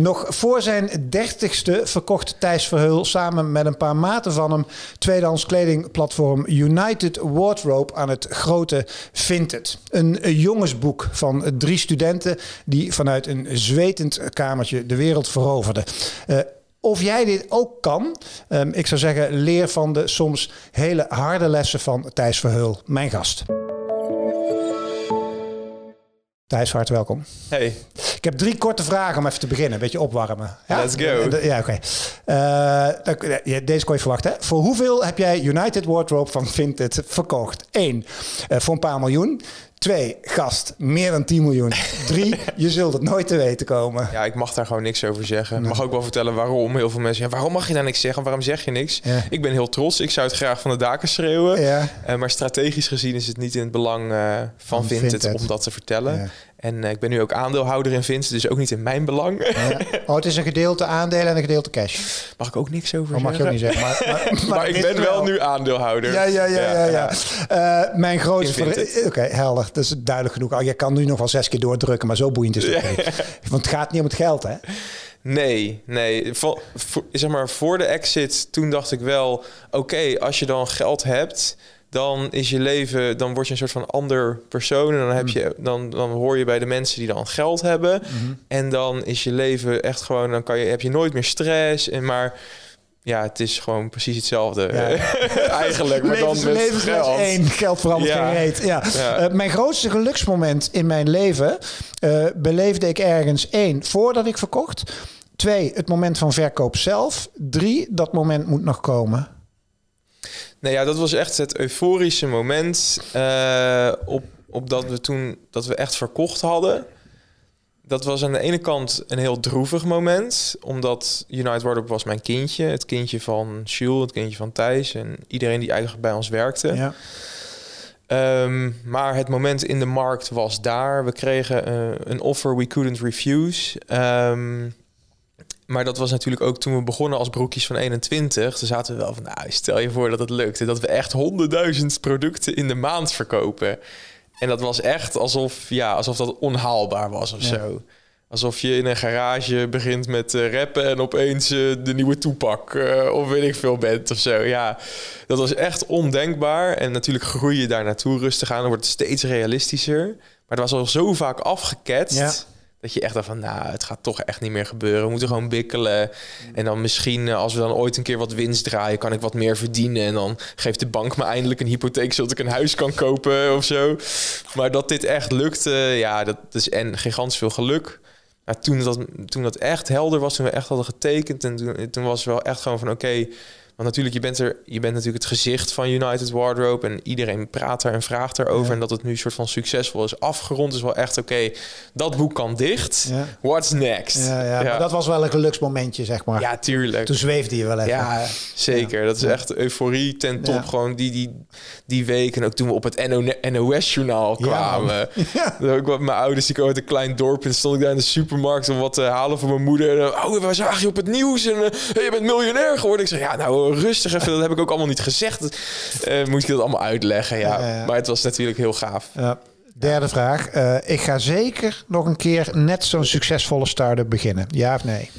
Nog voor zijn dertigste verkocht Thijs Verheul samen met een paar maten van hem tweedehands kledingplatform United Wardrobe aan het grote Vinted. Een jongensboek van drie studenten die vanuit een zwetend kamertje de wereld veroverden. Uh, of jij dit ook kan, um, ik zou zeggen, leer van de soms hele harde lessen van Thijs Verheul, mijn gast. Thijs, hartelijk welkom. Hey. Ik heb drie korte vragen om even te beginnen. Een beetje opwarmen. Ja? Let's go. Ja, oké. Okay. Uh, deze kon je verwachten. Voor hoeveel heb jij United Wardrobe van Vinted verkocht? Eén, uh, voor een paar miljoen. Twee, gast, meer dan 10 miljoen. Drie, je zult het nooit te weten komen. Ja, ik mag daar gewoon niks over zeggen. Ik mag ook wel vertellen waarom. Heel veel mensen, ja, waarom mag je daar niks zeggen? Waarom zeg je niks? Ja. Ik ben heel trots. Ik zou het graag van de daken schreeuwen. Ja. Uh, maar strategisch gezien is het niet in het belang uh, van, van Vinted, om dat te vertellen. En uh, ik ben nu ook aandeelhouder in Vinted, dus ook niet in mijn belang. Ja. Oh, het is een gedeelte aandelen en een gedeelte cash. Mag ik ook niks over oh, mag je ook niet zeggen. Maar, maar, maar, maar ik ben wel nu aandeelhouder. Ja, ja, ja. ja, ja. ja. Uh, mijn grootste... Oké, okay, helder. Dat is duidelijk genoeg. Oh, je kan nu nog wel zes keer doordrukken, maar zo boeiend is het ook niet. Want het gaat niet om het geld, hè? Nee, nee. Voor, voor, zeg maar, voor de exit, toen dacht ik wel... oké, okay, als je dan geld hebt dan is je leven, dan word je een soort van ander persoon. En dan, heb je, dan, dan hoor je bij de mensen die dan geld hebben. Mhm. En dan is je leven echt gewoon, dan kan je, heb je nooit meer stress. En maar ja, het is gewoon precies hetzelfde. Eigenlijk, maar dan met geld. één, geld verandert ja. geen reet. Ja. ja. Uh, mijn grootste geluksmoment in mijn leven uh, beleefde ik ergens één, voordat ik verkocht. Twee, het moment van verkoop zelf. Drie, dat moment moet nog komen. Nou ja, dat was echt het euforische moment uh, op, op dat we toen dat we echt verkocht hadden. Dat was aan de ene kant een heel droevig moment, omdat United Wardrobe was mijn kindje, het kindje van Jules, het kindje van Thijs en iedereen die eigenlijk bij ons werkte. Ja. Um, maar het moment in de markt was daar. We kregen uh, een offer we couldn't refuse. Um, maar dat was natuurlijk ook toen we begonnen als broekjes van 21. Toen zaten we wel van, nou, stel je voor dat het lukte. Dat we echt honderdduizend producten in de maand verkopen. En dat was echt alsof, ja, alsof dat onhaalbaar was of zo. Alsof je in een garage begint met uh, rappen en opeens uh, de nieuwe toepak uh, of weet ik veel bent of zo. Ja, dat was echt ondenkbaar. En natuurlijk groei je daar naartoe rustig aan. Dan wordt het steeds realistischer. Maar het was al zo vaak afgeketst. Ja dat je echt dacht van, nou, het gaat toch echt niet meer gebeuren. We moeten gewoon bikkelen. En dan misschien, eh, als we dan ooit een keer wat winst draaien, kan ik wat meer verdienen. En dan geeft de bank me eindelijk een hypotheek, zodat ik een huis kan kopen of zo. Maar dat dit echt lukte, ja, dat is en gigantisch veel geluk. Maar toen dat, toen dat echt helder was, toen we echt hadden getekend, en toen, toen was het wel echt gewoon van, oké, want natuurlijk, je bent, er, je bent natuurlijk het gezicht van United Wardrobe. En iedereen praat er en vraagt erover. En dat het nu een soort van succesvol is afgerond. Is wel echt oké. dat boek kan dicht. Ja. What's next? Ja, ja, Maar dat was wel een geluksmomentje, zeg maar. Ja, tuurlijk. Toen zweefde je wel even. Ja, zeker. Dat is echt euforie ten top. Gewoon die, die, die week. En ook toen we op het NOS-journaal kwamen. Ja. Ook wat mijn ouders, die komen uit een klein dorp. En stond ik daar in de supermarkt om wat te halen voor mijn moeder. En, oh, we zagen je op het nieuws. En uh, je bent miljonair geworden. Ik zeg, ja, nou rustig even. Dat heb ik ook allemaal niet gezegd. Uh, moet ik dat allemaal uitleggen, ja. Maar het was natuurlijk heel gaaf. Ja. Derde vraag. Uh, ik ga zeker nog een keer net zo'n succesvolle start-up beginnen. Ja of nee?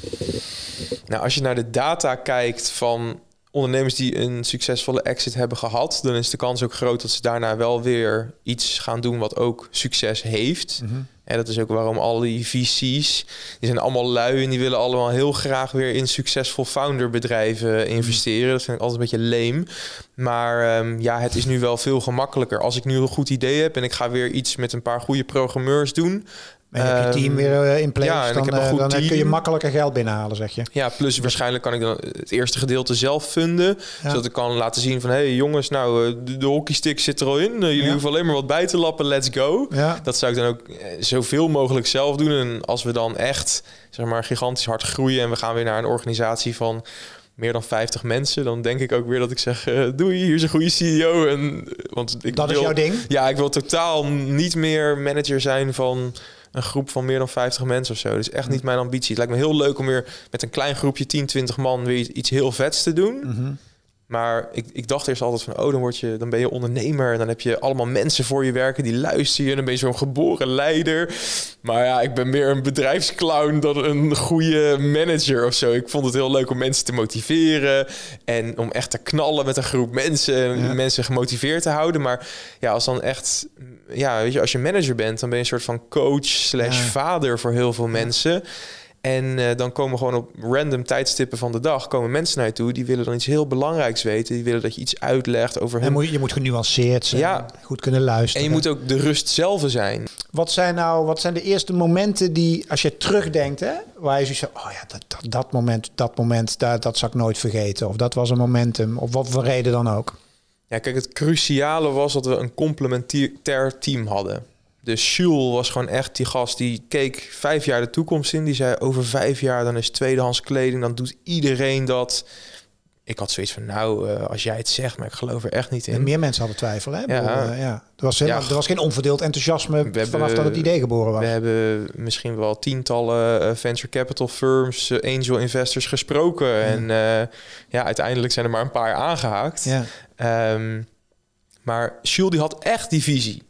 Nou, als je naar de data kijkt van ondernemers die een succesvolle exit hebben gehad, dan is de kans ook groot dat ze daarna wel weer iets gaan doen wat ook succes heeft. Mm En dat is ook waarom al die VC's, die zijn allemaal lui en die willen allemaal heel graag weer in succesvol founderbedrijven investeren. Dat vind ik altijd een beetje leem. Maar um, ja, het is nu wel veel gemakkelijker. Als ik nu een goed idee heb en ik ga weer iets met een paar goede programmeurs doen, en heb je team weer eh, in place, ja, dan, goed dan team. kun je makkelijker geld binnenhalen, zeg je. Ja, plus waarschijnlijk kan ik dan het eerste gedeelte zelf vinden. Zodat ik kan laten zien van... hé hey, jongens, nou, eh, de, de hockeystick zit er al in. Jullie hoeven alleen maar wat bij te lappen, let's go. Dat zou ik dan ook zoveel mogelijk zelf doen. En als we dan echt, zeg maar, gigantisch hard groeien... en we gaan weer naar een organisatie van meer dan 50 mensen, dan denk ik ook weer dat ik zeg: uh, doei, hier is een goede CEO. En, want ik dat wil, is jouw ding? Ja, ik wil totaal niet meer manager zijn van een groep van meer dan 50 mensen of zo. Dat is echt niet mijn ambitie. Het lijkt me heel leuk om weer met een klein groepje 10, 20 man weer iets heel vets te doen. Mhm. Maar ik, ik dacht eerst altijd van, oh, dan, word je, dan ben je ondernemer. En dan heb je allemaal mensen voor je werken die luisteren je. En dan ben je zo'n geboren leider. Maar ja, ik ben meer een bedrijfsclown dan een goede manager of zo. Ik vond het heel leuk om mensen te motiveren. En om echt te knallen met een groep mensen. En mensen gemotiveerd te houden. Maar ja, als dan echt... Ja, weet je, als je manager bent, dan ben je een soort van coach slash vader voor heel veel mensen. En uh, dan komen gewoon op random tijdstippen van de dag komen mensen naar je toe die willen dan iets heel belangrijks weten. Die willen dat je iets uitlegt over hun. En moet, je moet genuanceerd zijn, ja. goed kunnen luisteren. En je moet ook de rust zelf zijn. Wat zijn nou, wat zijn de eerste momenten die, als je terugdenkt, hè, waar je zoiets oh ja, dat, dat, dat moment, dat moment, dat, dat zal ik nooit vergeten. Of dat was een momentum, of wat voor reden dan ook. Ja, kijk, het cruciale was dat we een complementair team hadden. Dus Jules was gewoon echt die gast die keek vijf jaar de toekomst in. Die zei over vijf jaar dan is tweedehands kleding, dan doet iedereen dat. Ik had zoiets van, nou, uh, als jij het zegt, maar ik geloof er echt niet in. En meer mensen hadden twijfel, hè? Ja. uh, ja. Er, was helemaal, ja. er was geen onverdeeld enthousiasme we vanaf hebben, dat het idee geboren was. We hebben misschien wel tientallen uh, venture capital firms, angel investors gesproken. En ja, uiteindelijk zijn er maar een paar aangehaakt. Ja. Um, maar Jules die had echt die visie.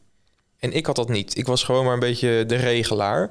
En ik had dat niet. Ik was gewoon maar een beetje de regelaar.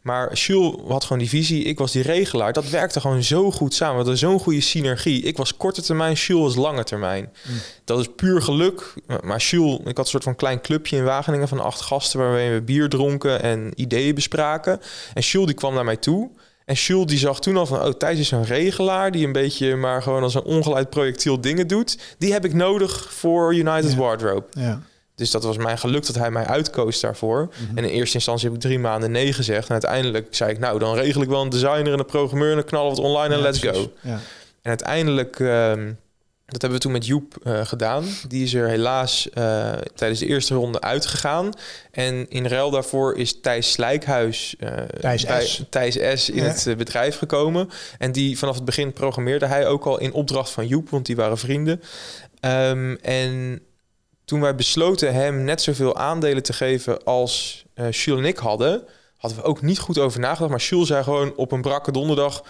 Maar Jules had gewoon die visie, ik was die regelaar. Dat werkte gewoon zo goed samen. We hadden zo'n goede synergie. Ik was korte termijn, Jules was lange termijn. Mm. Dat is puur geluk. Maar Jules, ik had een soort van klein clubje in Wageningen van acht gasten... waarmee we bier dronken en ideeën bespraken. En Jules die kwam naar mij toe... En Jules die zag toen al van, oh, Thijs is een regelaar... die een beetje maar gewoon als een ongeleid projectiel dingen doet. Die heb ik nodig voor United ja. Wardrobe. Ja. Dus dat was mijn geluk dat hij mij uitkoos daarvoor. Mhm. En in eerste instantie heb ik drie maanden nee gezegd. En uiteindelijk zei ik, nou, dan regel ik wel een designer en een programmeur... en dan knallen we het online en let's go. Ja. En uiteindelijk, um, dat hebben we toen met Joep uh, gedaan. Die is er helaas uh, tijdens de eerste ronde uitgegaan. En in ruil daarvoor is Thijs Slijkhuis, uh, Thijs, bij, S. Thijs S. in ja. het bedrijf gekomen. En die vanaf het begin programmeerde hij ook al in opdracht van Joep... want die waren vrienden. Um, en toen wij besloten hem net zoveel aandelen te geven als uh, Jules en ik hadden, hadden we ook niet goed over nagedacht. Maar Jules zei gewoon op een brakke donderdag...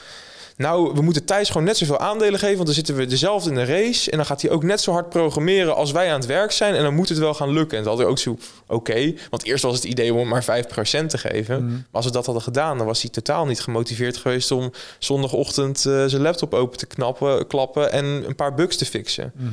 Nou, we moeten Thijs gewoon net zoveel aandelen geven, want dan zitten we dezelfde in de race. En dan gaat hij ook net zo hard programmeren als wij aan het werk zijn. En dan moet het wel gaan lukken. En dat hadden we ook zo, oké. want eerst was het idee om maar 5% te geven. Mhm. Maar als we dat hadden gedaan, dan was hij totaal niet gemotiveerd geweest om zondagochtend uh, zijn laptop open te knappen, klappen en een paar bugs te fixen. Mm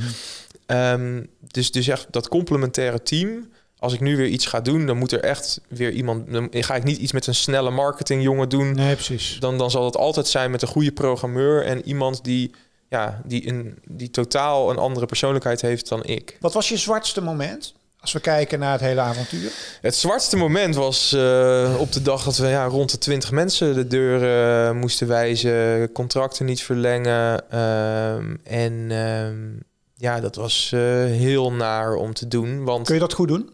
Um, dus, dus echt dat complementaire team. Als ik nu weer iets ga doen, dan moet er echt weer iemand. Dan ga ik niet iets met een snelle marketingjongen doen. Nee, precies. Dan, dan zal het altijd zijn met een goede programmeur en iemand die, ja, die, een, die totaal een andere persoonlijkheid heeft dan ik. Wat was je zwartste moment? Als we kijken naar het hele avontuur. Het zwartste moment was uh, op de dag dat we ja, rond de 20 mensen de deur uh, moesten wijzen, contracten niet verlengen. Uh, en ehm, ja, dat was uh, heel naar om te doen. Want, Kun je dat goed doen?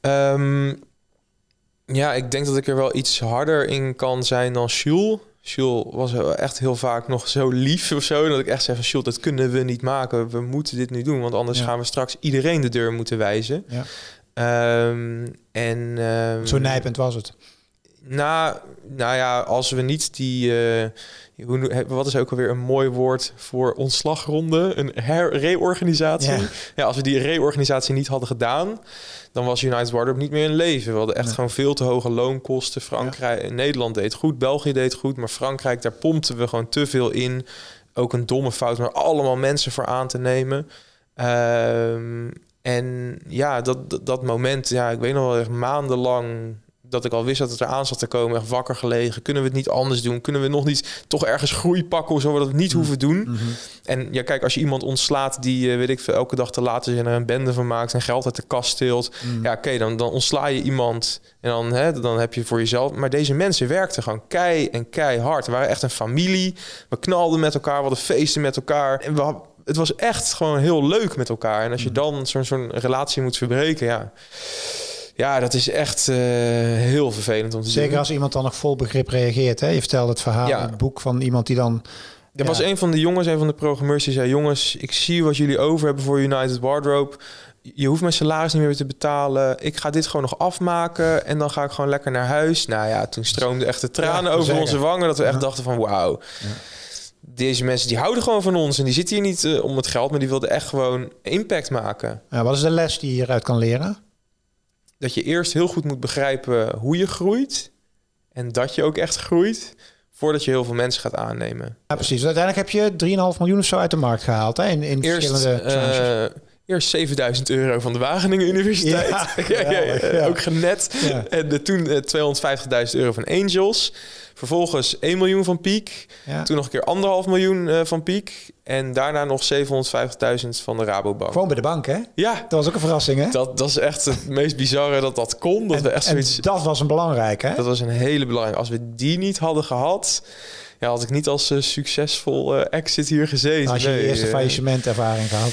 Um, ja, ik denk dat ik er wel iets harder in kan zijn dan Jules. Jules was echt heel vaak nog zo lief of zo. Dat ik echt zei van Jules, dat kunnen we niet maken. We moeten dit nu doen, want anders ja. gaan we straks iedereen de deur moeten wijzen. Ja. Um, en, um, zo nijpend was het. Nou, nou ja, als we niet die... Uh, hoe, wat is ook alweer een mooi woord voor ontslagronde? Een reorganisatie. Ja. ja. als we die reorganisatie niet hadden gedaan, dan was United Wardrobe niet meer in leven. We hadden echt gewoon veel te hoge loonkosten. Frankrijk, ja. Nederland deed goed, België deed goed, maar Frankrijk, daar pompten we gewoon te veel in. Ook een domme fout, maar allemaal mensen voor aan te nemen. Um, en ja, dat, dat, dat moment, ja, ik weet nog wel echt maandenlang dat ik al wist dat het eraan zat te komen, echt wakker gelegen. Kunnen we het niet anders doen? Kunnen we nog niet toch ergens groei pakken, zodat we dat niet mm. hoeven doen? Mm -hmm. En ja, kijk, als je iemand ontslaat die, uh, weet ik veel, elke dag te laten zijn er een bende van maakt en geld uit de kast steelt. Mm. Ja, oké, okay, dan, dan ontsla je iemand en dan, hè, dan heb je voor jezelf. Maar deze mensen werkten gewoon kei en keihard. We waren echt een familie. We knalden met elkaar, we hadden feesten met elkaar. En we het was echt gewoon heel leuk met elkaar. En als je dan zo'n zo'n relatie moet verbreken, ja ja, dat is echt uh, heel vervelend om te Zeker als iemand dan nog vol begrip reageert. Hè? Je vertelde het verhaal ja. in het boek van iemand die dan Er was een van de jongens, een van de programmeurs, die zei... jongens, ik zie wat jullie over hebben voor United Wardrobe. Je hoeft mijn salaris niet meer te betalen. Ik ga dit gewoon nog afmaken en dan ga ik gewoon lekker naar huis. Nou ja, toen stroomden echt de tranen Ja, over zeker. onze wangen... dat we echt dachten van wauw. Deze mensen die houden gewoon van ons en die zitten hier niet eh, om het geld... maar die wilden echt gewoon impact maken. Ja, wat is de les die je hieruit kan leren? Dat je eerst heel goed moet begrijpen hoe je groeit... en dat je ook echt groeit... voordat je heel veel mensen gaat aannemen. Ja, precies. Uiteindelijk heb je 3,5 miljoen of zo uit de markt gehaald hè? in, in Eerst, verschillende eh, eerst 7000 euro van de Wageningen Universiteit. Ja, Ja, ja. Ook genet. En de, toen eh, 250.000 euro van Angels. Vervolgens 1 miljoen van Piek. Ja. Toen nog een keer anderhalf miljoen eh, van Piek. En daarna nog 750.000 van de Rabobank. Gewoon bij de bank, hè? Ja, Dat was ook een verrassing, hè? dat, dat is echt het meest bizarre dat dat kon. Dat en, we echt zoiets... dat was een belangrijke, hè? Dat was een hele belangrijke. Als we die niet hadden gehad... Ja, had ik niet als eh, succesvol eh, exit hier gezeten. Als je Nee, eerste eh, faillissementervaring gehad.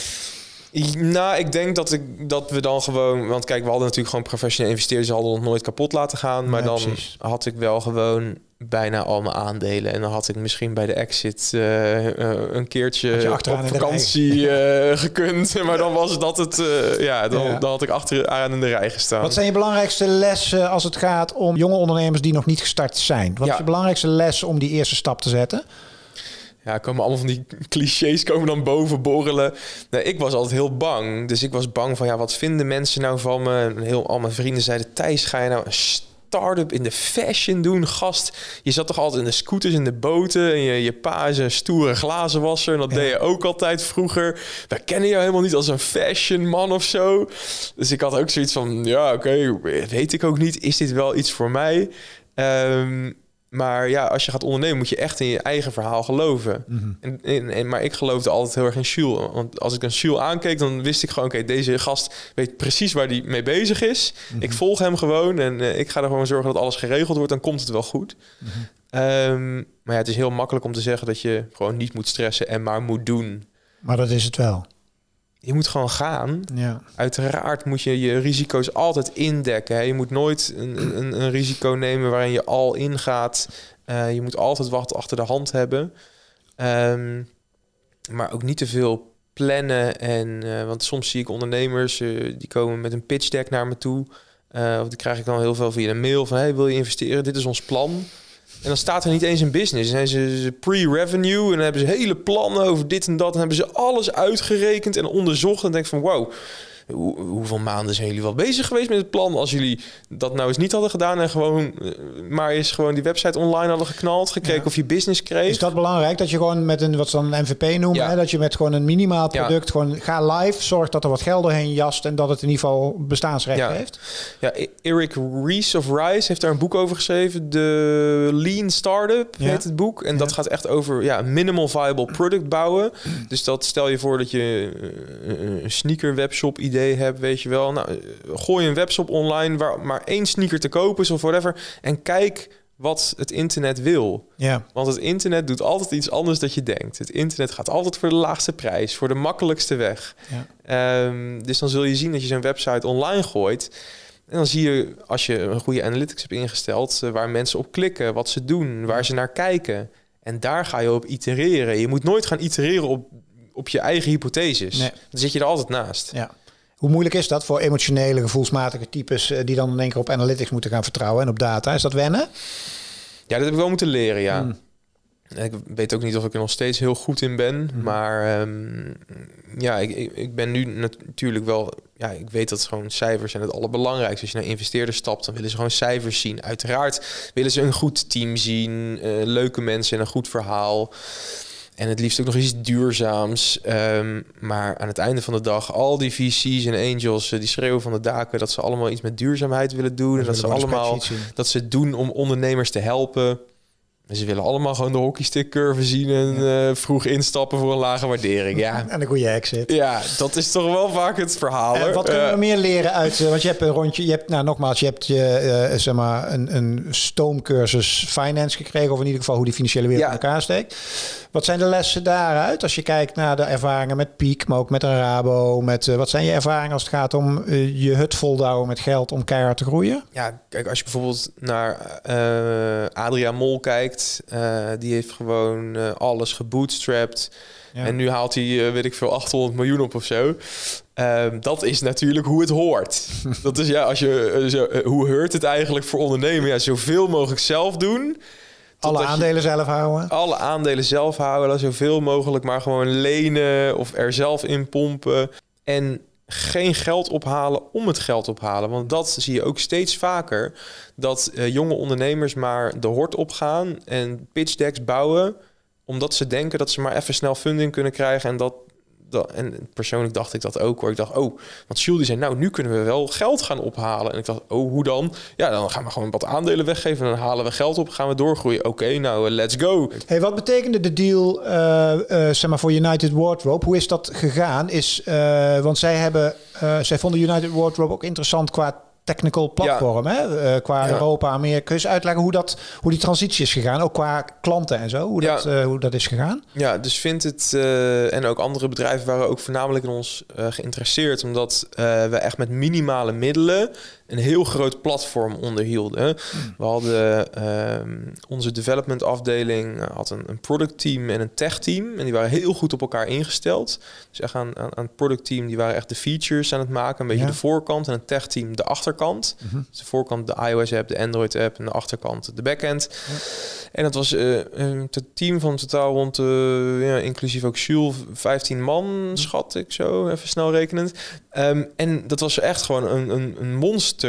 Nou, ik denk dat, ik, dat we dan gewoon... Want kijk, we hadden natuurlijk gewoon professionele investeerders... hadden ons nooit kapot laten gaan. Maar Ja, dan precies. had ik wel gewoon bijna al mijn aandelen. En dan had ik misschien bij de exit eh, een keertje je op vakantie eh, gekund. Maar dan was dat het... ja, dan, Ja. dan had ik achteraan in de rij gestaan. Wat zijn je belangrijkste lessen als het gaat om jonge ondernemers die nog niet gestart zijn? Wat Ja. is je belangrijkste les om die eerste stap te zetten? Ja, komen allemaal van die clichés komen dan boven borrelen. Nee, ik was altijd heel bang. Dus ik was bang van, ja, wat vinden mensen nou van me? En heel, al mijn vrienden zeiden, Thijs, ga je nou een start-up in de fashion doen? Gast, je zat toch altijd in de scooters, in de boten... en je, je pa is een stoere glazenwasser... en dat deed je ook altijd vroeger. Wij kennen jou helemaal niet als een fashion man of zo. Dus ik had ook zoiets van, ja, oké, weet ik ook niet. Is dit wel iets voor mij? Ehm, maar ja, als je gaat ondernemen, moet je echt in je eigen verhaal geloven. en, en, en- maar ik geloofde altijd heel erg in Jules. Want als ik dan Jules aankeek, dan wist ik gewoon... oké, deze gast weet precies waar hij mee bezig is. Ik volg hem gewoon en eh, ik ga er gewoon zorgen dat alles geregeld wordt. Dan komt het wel goed. Ehm, maar ja, het is heel makkelijk om te zeggen dat je gewoon niet moet stressen... en maar moet doen. Maar dat is het wel. Je moet gewoon gaan. Ja. Uiteraard moet je je risico's altijd indekken. Hè. Je moet nooit een, een, een risico nemen waarin je al ingaat. Eh, je moet altijd wat achter de hand hebben. Ehm, maar ook niet te veel plannen. En, eh, want soms zie ik ondernemers eh, die komen met een pitch deck naar me toe. Of die krijg ik dan heel veel via een mail van... Hey, wil je investeren? Dit is ons plan. En dan staat er niet eens een business. Dan zijn ze, pre-revenue en dan hebben ze hele plannen over dit en dat. En hebben ze alles uitgerekend en onderzocht. En denk van wow, hoe, hoeveel maanden zijn jullie wel bezig geweest met het plan? Als jullie dat nou eens niet hadden gedaan en gewoon eh, maar eens gewoon die website online hadden geknald, gekeken Ja. of je business kreeg. Is dat belangrijk dat je gewoon met een wat ze dan een MVP noemen, Ja. hè, dat je met gewoon een minimaal Ja. product gewoon ga live, zorg dat er wat geld doorheen jast en dat het in ieder geval bestaansrecht heeft? Ja, E- Eric Ries of Rice heeft daar een boek over geschreven. De Lean Startup heet het boek. En dat gaat echt over ja, minimal viable product bouwen. Dus dat stel je voor dat je eh, een sneaker webshop idee hebt, weet je wel. Nou, gooi een webshop online waar maar één sneaker te kopen is of whatever. En kijk wat het internet wil. Ja. Want het internet doet altijd iets anders dan je denkt. Het internet gaat altijd voor de laagste prijs, voor de makkelijkste weg. Ja. Ehm, dus dan zul je zien dat je zo'n website online gooit. En dan zie je, als je een goede analytics hebt ingesteld, eh, waar mensen op klikken, wat ze doen, waar ze naar kijken. En daar ga je op itereren. Je moet nooit gaan itereren op, op je eigen hypotheses. Nee. Dan zit je er altijd naast. ja. Hoe moeilijk is dat voor emotionele, gevoelsmatige types eh, die dan in één keer op analytics moeten gaan vertrouwen en op data? Is dat wennen? Ja, dat heb ik wel moeten leren, ja. Hmm. Ik weet ook niet of ik er nog steeds heel goed in ben. Mhm. Maar ehm, ja, ik, ik, ben nu nat- natuurlijk wel... Ja, ik weet dat gewoon cijfers zijn het allerbelangrijkste. Als je naar investeerders stapt, dan willen ze gewoon cijfers zien. Uiteraard willen ze een goed team zien. eh, leuke mensen en een goed verhaal. En het liefst ook nog iets duurzaams. Ehm, maar aan het einde van de dag, al die VC's en angels... eh, die schreeuwen van de daken dat ze allemaal iets met duurzaamheid willen doen. en dat ze allemaal dat ze doen om ondernemers te helpen. En ze willen allemaal gewoon de hockeystick curve zien en eh, vroeg instappen voor een lage waardering. Ja. En een goede exit. ja, dat is toch wel vaak het verhaal. En hoor. wat kunnen Eh, we meer leren uit? eh, want je hebt een rondje, je hebt, nou nogmaals, je hebt je, eh, zeg maar een, een stoomcursus finance gekregen, of in ieder geval hoe die financiële wereld Ja. in elkaar steekt. Wat zijn de lessen daaruit? Als je kijkt naar de ervaringen met Piek, maar ook met een Rabo, met eh, wat zijn je ervaringen als het gaat om eh, je hut voldouwen met geld om keihard te groeien? ja, kijk, als je bijvoorbeeld naar eh Adria Mol kijkt, die heeft gewoon alles gebootstrapped. Ja. En nu haalt hij, weet ik veel, 800 miljoen op of zo. Ehm, dat is natuurlijk hoe het hoort. dat is ja, als je, zo, hoe hoort het eigenlijk voor ondernemen? Ja, zoveel mogelijk zelf doen. Alle aandelen zelf houden. alle aandelen zelf houden, zoveel mogelijk maar gewoon lenen of er zelf in pompen. En geen geld ophalen om het geld ophalen. Want dat zie je ook steeds vaker. Dat eh, jonge ondernemers maar de hort opgaan en pitch decks bouwen. Omdat ze denken dat ze maar even snel funding kunnen krijgen. En dat, en persoonlijk dacht ik dat ook hoor. Ik dacht, oh, want Jules die zei, nou, nu kunnen we wel geld gaan ophalen. En ik dacht, oh, hoe dan? Ja, dan gaan we gewoon wat aandelen weggeven. En dan halen we geld op, gaan we doorgroeien. Oké, nou, eh, let's go. Hey, wat betekende de deal eh, eh, zeg maar voor United Wardrobe? Hoe is dat gegaan? Is, want zij, hebben, zij vonden United Wardrobe ook interessant qua technical platform, hè? Eh, qua Ja. Europa, Amerika. Kun je eens uitleggen hoe, dat, hoe die transitie is gegaan? Ook qua klanten en zo, hoe, Ja. dat, eh, hoe dat is gegaan? Ja, dus vindt het eh, en ook andere bedrijven waren ook voornamelijk in ons geïnteresseerd, omdat we echt met minimale middelen een heel groot platform onderhielden. We hadden ehm, onze development afdeling eh, had een, een product team en een tech team en die waren heel goed op elkaar ingesteld. Dus echt aan, aan, aan het product team die waren echt de features aan het maken, een beetje Ja. de voorkant en het tech team de achterkant. Dus de voorkant de iOS app, de Android app en de achterkant de backend. En dat was eh, een to- team van totaal rond, eh, ja, inclusief ook Jules, 15 man, schat ik zo, even snel rekenend. Ehm, en dat was echt gewoon een, een, een monster,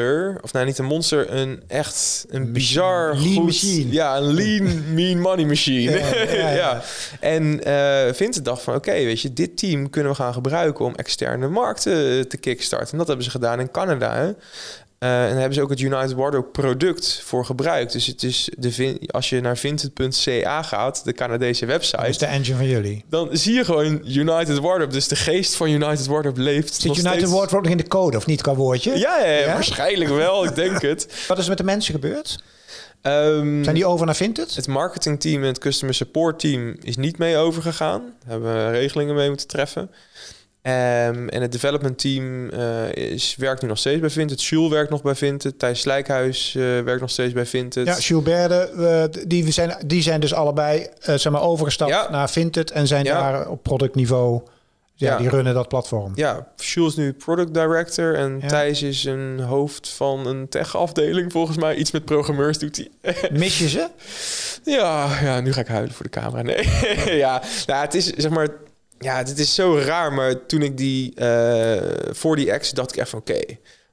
of nou niet een monster, een echt een bizar Lean goed, machine. Ja, een lean, mean money machine. Ja, ja, ja. ja. En eh Vincent dacht van, oké, weet je, dit team kunnen we gaan gebruiken om externe markten te kickstarten. En dat hebben ze gedaan in Canada. Hè? Eh, en daar hebben ze ook het United Wardrobe product voor gebruikt. Dus het is de vin- als je naar vinted.ca gaat, de Canadese Dat is website, de engine van jullie. dan zie je gewoon United Wardrobe. Dus de geest van United Wardrobe leeft. Zit United steeds- Wardrobe nog in de code of niet qua woordje? Ja, ja, ja, Ja? waarschijnlijk wel. Ik denk het. Wat is er met de mensen gebeurd? Ehm, Zijn die over naar Vinted? Het marketingteam en het customer support team is niet mee overgegaan. Daar hebben we regelingen mee moeten treffen. Ehm, en het development team eh, is, werkt nu nog steeds bij Vinted. Jules werkt nog bij Vinted. Thijs Slijkhuis eh, werkt nog steeds bij Vinted. Ja, Jules Berde, eh, die, zijn, die zijn dus allebei eh, zeg maar, overgestapt Ja. naar Vinted en zijn Ja. daar op productniveau. Ja, Ja. die runnen dat platform. Ja, Jules is nu product director en. Thijs is een hoofd van een tech-afdeling volgens mij. Iets met programmeurs doet hij. Mis je ze? Ja, ja, nu ga ik huilen voor de camera. Nee, ja, nou, het is zeg maar, ja, dit is zo raar. Maar toen ik die eh, voor die exit dacht ik van, oké,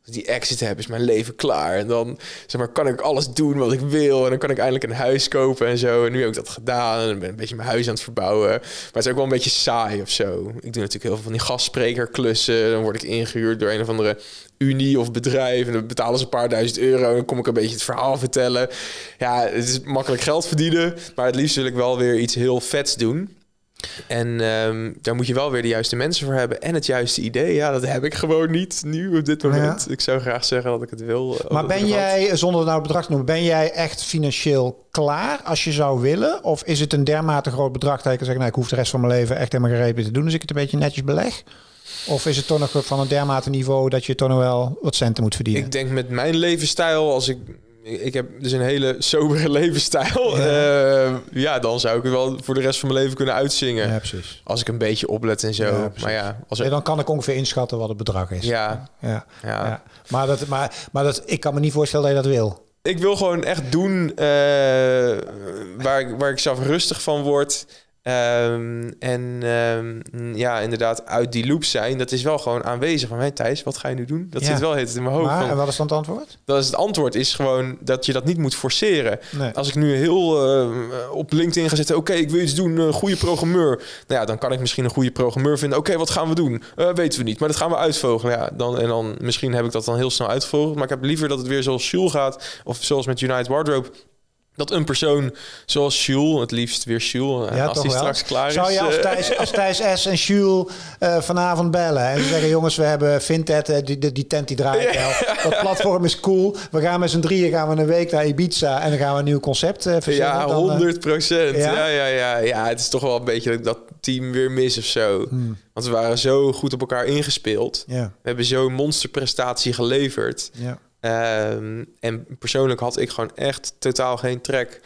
als die exit heb, is mijn leven klaar. En dan zeg maar, kan ik alles doen wat ik wil. En dan kan ik eindelijk een huis kopen en zo. En nu heb ik dat gedaan. En ben een beetje mijn huis aan het verbouwen. Maar het is ook wel een beetje saai of zo. Ik doe natuurlijk heel veel van die gastsprekerklussen. Dan word ik ingehuurd door een of andere unie of bedrijf. En dan betalen ze een paar duizend euro. En dan kom ik een beetje het verhaal vertellen. Ja, het is makkelijk geld verdienen. Maar het liefst wil ik wel weer iets heel vets doen. En ehm, daar moet je wel weer de juiste mensen voor hebben. En het juiste idee. Ja, dat heb ik gewoon niet nu op dit moment. Ik zou graag zeggen dat ik het wil. eh, Maar ben jij, zonder nou het bedrag te noemen, ben jij echt financieel klaar als je zou willen? Of is het een dermate groot bedrag dat je kan zeggen, nou, ik hoef de rest van mijn leven echt helemaal gereed te doen, dus ik het een beetje netjes beleg? Of is het toch nog van een dermate niveau dat je toch nog wel wat centen moet verdienen? Ik denk met mijn levensstijl, als ik... Ik heb dus een hele sobere levensstijl. Ja. ja, dan zou ik het wel voor de rest van mijn leven kunnen uitzingen. ja. Als ik een beetje oplet en zo. Ja, maar ja, als er, dan kan ik ongeveer inschatten wat het bedrag is. ja, ja. ja. Maar, dat, maar, maar dat, ik kan me niet voorstellen dat je dat wil. Ik wil gewoon echt doen eh, waar, waar ik zelf rustig van word. Ehm, en ehm, ja, inderdaad, uit die loop zijn. Dat is wel gewoon aanwezig. Van, hey Thijs, wat ga je nu doen? Dat Ja. zit wel het in mijn hoofd. Maar, van, en wat is dan het antwoord? dat is het antwoord is gewoon dat je dat niet moet forceren. Nee. Als ik nu heel eh, op LinkedIn ga zetten, oké, ik wil iets doen, een goede programmeur. Nou ja, dan kan ik misschien een goede programmeur vinden. Oké, wat gaan we doen? Eh, weten we niet, maar dat gaan we uitvogelen. Ja, dan, en dan misschien heb ik dat dan heel snel uitgevogeld. Maar ik heb liever dat het weer zoals Jules gaat, of zoals met United Wardrobe. Dat een persoon zoals Jules, het liefst weer Jules, Ja, als wel. straks klaar Zou is. je als eh, Thijs, als Thijs S. en Jules eh, vanavond bellen en zeggen... jongens, we hebben Vinted, eh, die, die, die tent die draait wel. Dat platform is cool. We gaan met z'n drieën gaan we een week naar Ibiza... en dan gaan we een nieuw concept eh verzinnen. Ja, Dan, eh, 100 procent. Ja? Ja? Ja, ja, ja, Het is toch wel een beetje dat team weer mis of zo. Hmm. Want we waren zo goed op elkaar ingespeeld. ja, We hebben zo'n monsterprestatie geleverd. ja. Ehm, en persoonlijk had ik gewoon echt totaal geen trek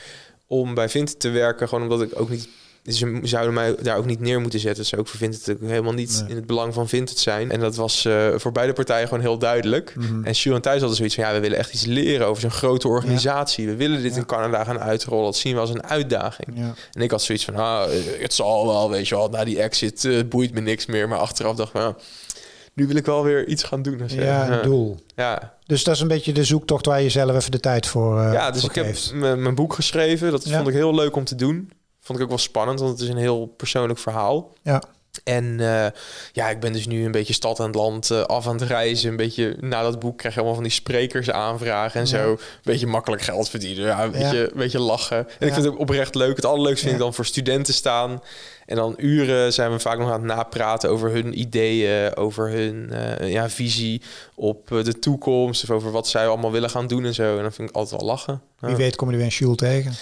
om bij Vinted te werken. Gewoon omdat ik ook niet... Ze zouden mij daar ook niet neer moeten zetten. Ze ook voor Vinted ook helemaal niet Nee. in het belang van Vinted zijn. En dat was eh, voor beide partijen gewoon heel duidelijk. Mhm. En Sjoerd en Thijs hadden zoiets van... ja, we willen echt iets leren over zo'n grote organisatie. We willen dit Ja. in Canada gaan uitrollen. Dat zien we als een uitdaging. Ja. En ik had zoiets van, ah, het zal wel, weet je wel. Na die exit eh, boeit me niks meer. Maar achteraf dacht ik, nou, nu wil ik wel weer iets gaan doen. Ja, een doel. Ja, Dus dat is een beetje de zoektocht waar je zelf even de tijd voor, eh ja, dus voor ik heb geeft. mijn boek geschreven. Dat Ja. vond ik heel leuk om te doen. Vond ik ook wel spannend, want het is een heel persoonlijk verhaal. Ja. En eh, ja, ik ben dus nu een beetje stad en land eh, af aan het reizen. Een beetje na dat boek krijg je allemaal van die sprekers aanvragen en Ja. zo. Een beetje makkelijk geld verdienen. Ja, een Ja. beetje, een beetje lachen. En Ja. ik vind het ook oprecht leuk. Het allerleukste vind ik dan voor studenten staan. En dan uren zijn we vaak nog aan het napraten over hun ideeën, over hun eh, ja, visie op eh, de toekomst. Of over wat zij allemaal willen gaan doen en zo. En dan vind ik altijd wel lachen. Ja. Wie weet kom je er weer een Sjoel tegen.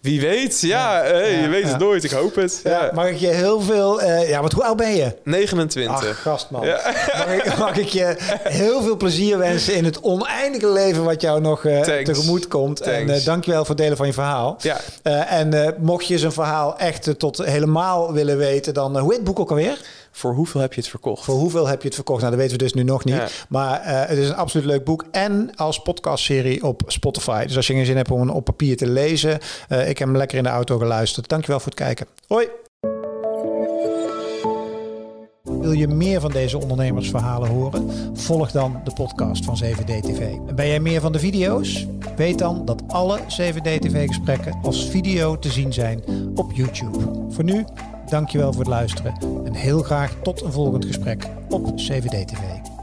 Wie weet, ja, hey, Ja, je weet het nooit. Ik hoop het. Mag ik je heel veel... eh, ja, want hoe oud ben je? 29. Ach, gastman. Mag, ik, mag ik je heel veel plezier wensen in het oneindige leven wat jou nog Thanks. tegemoet komt. En Thanks. eh dankjewel voor het delen van je verhaal. Ja, en mocht je zijn verhaal echt tot helemaal willen weten, dan... eh, hoe heet het boek ook alweer? voor hoeveel heb je het verkocht? Voor hoeveel heb je het verkocht? Nou, dat weten we dus nu nog niet. Ja. Maar eh, het is een absoluut leuk boek. En als podcastserie op Spotify. Dus als je geen zin hebt om hem op papier te lezen. eh, ik heb hem lekker in de auto geluisterd. Dankjewel voor het kijken. Hoi! Wil je meer van deze ondernemersverhalen horen? Volg dan de podcast van 7D TV. En ben jij meer van de video's? Weet dan dat alle 7D TV gesprekken als video te zien zijn op YouTube. Voor nu, dankjewel voor het luisteren en heel graag tot een volgend gesprek op 7D TV.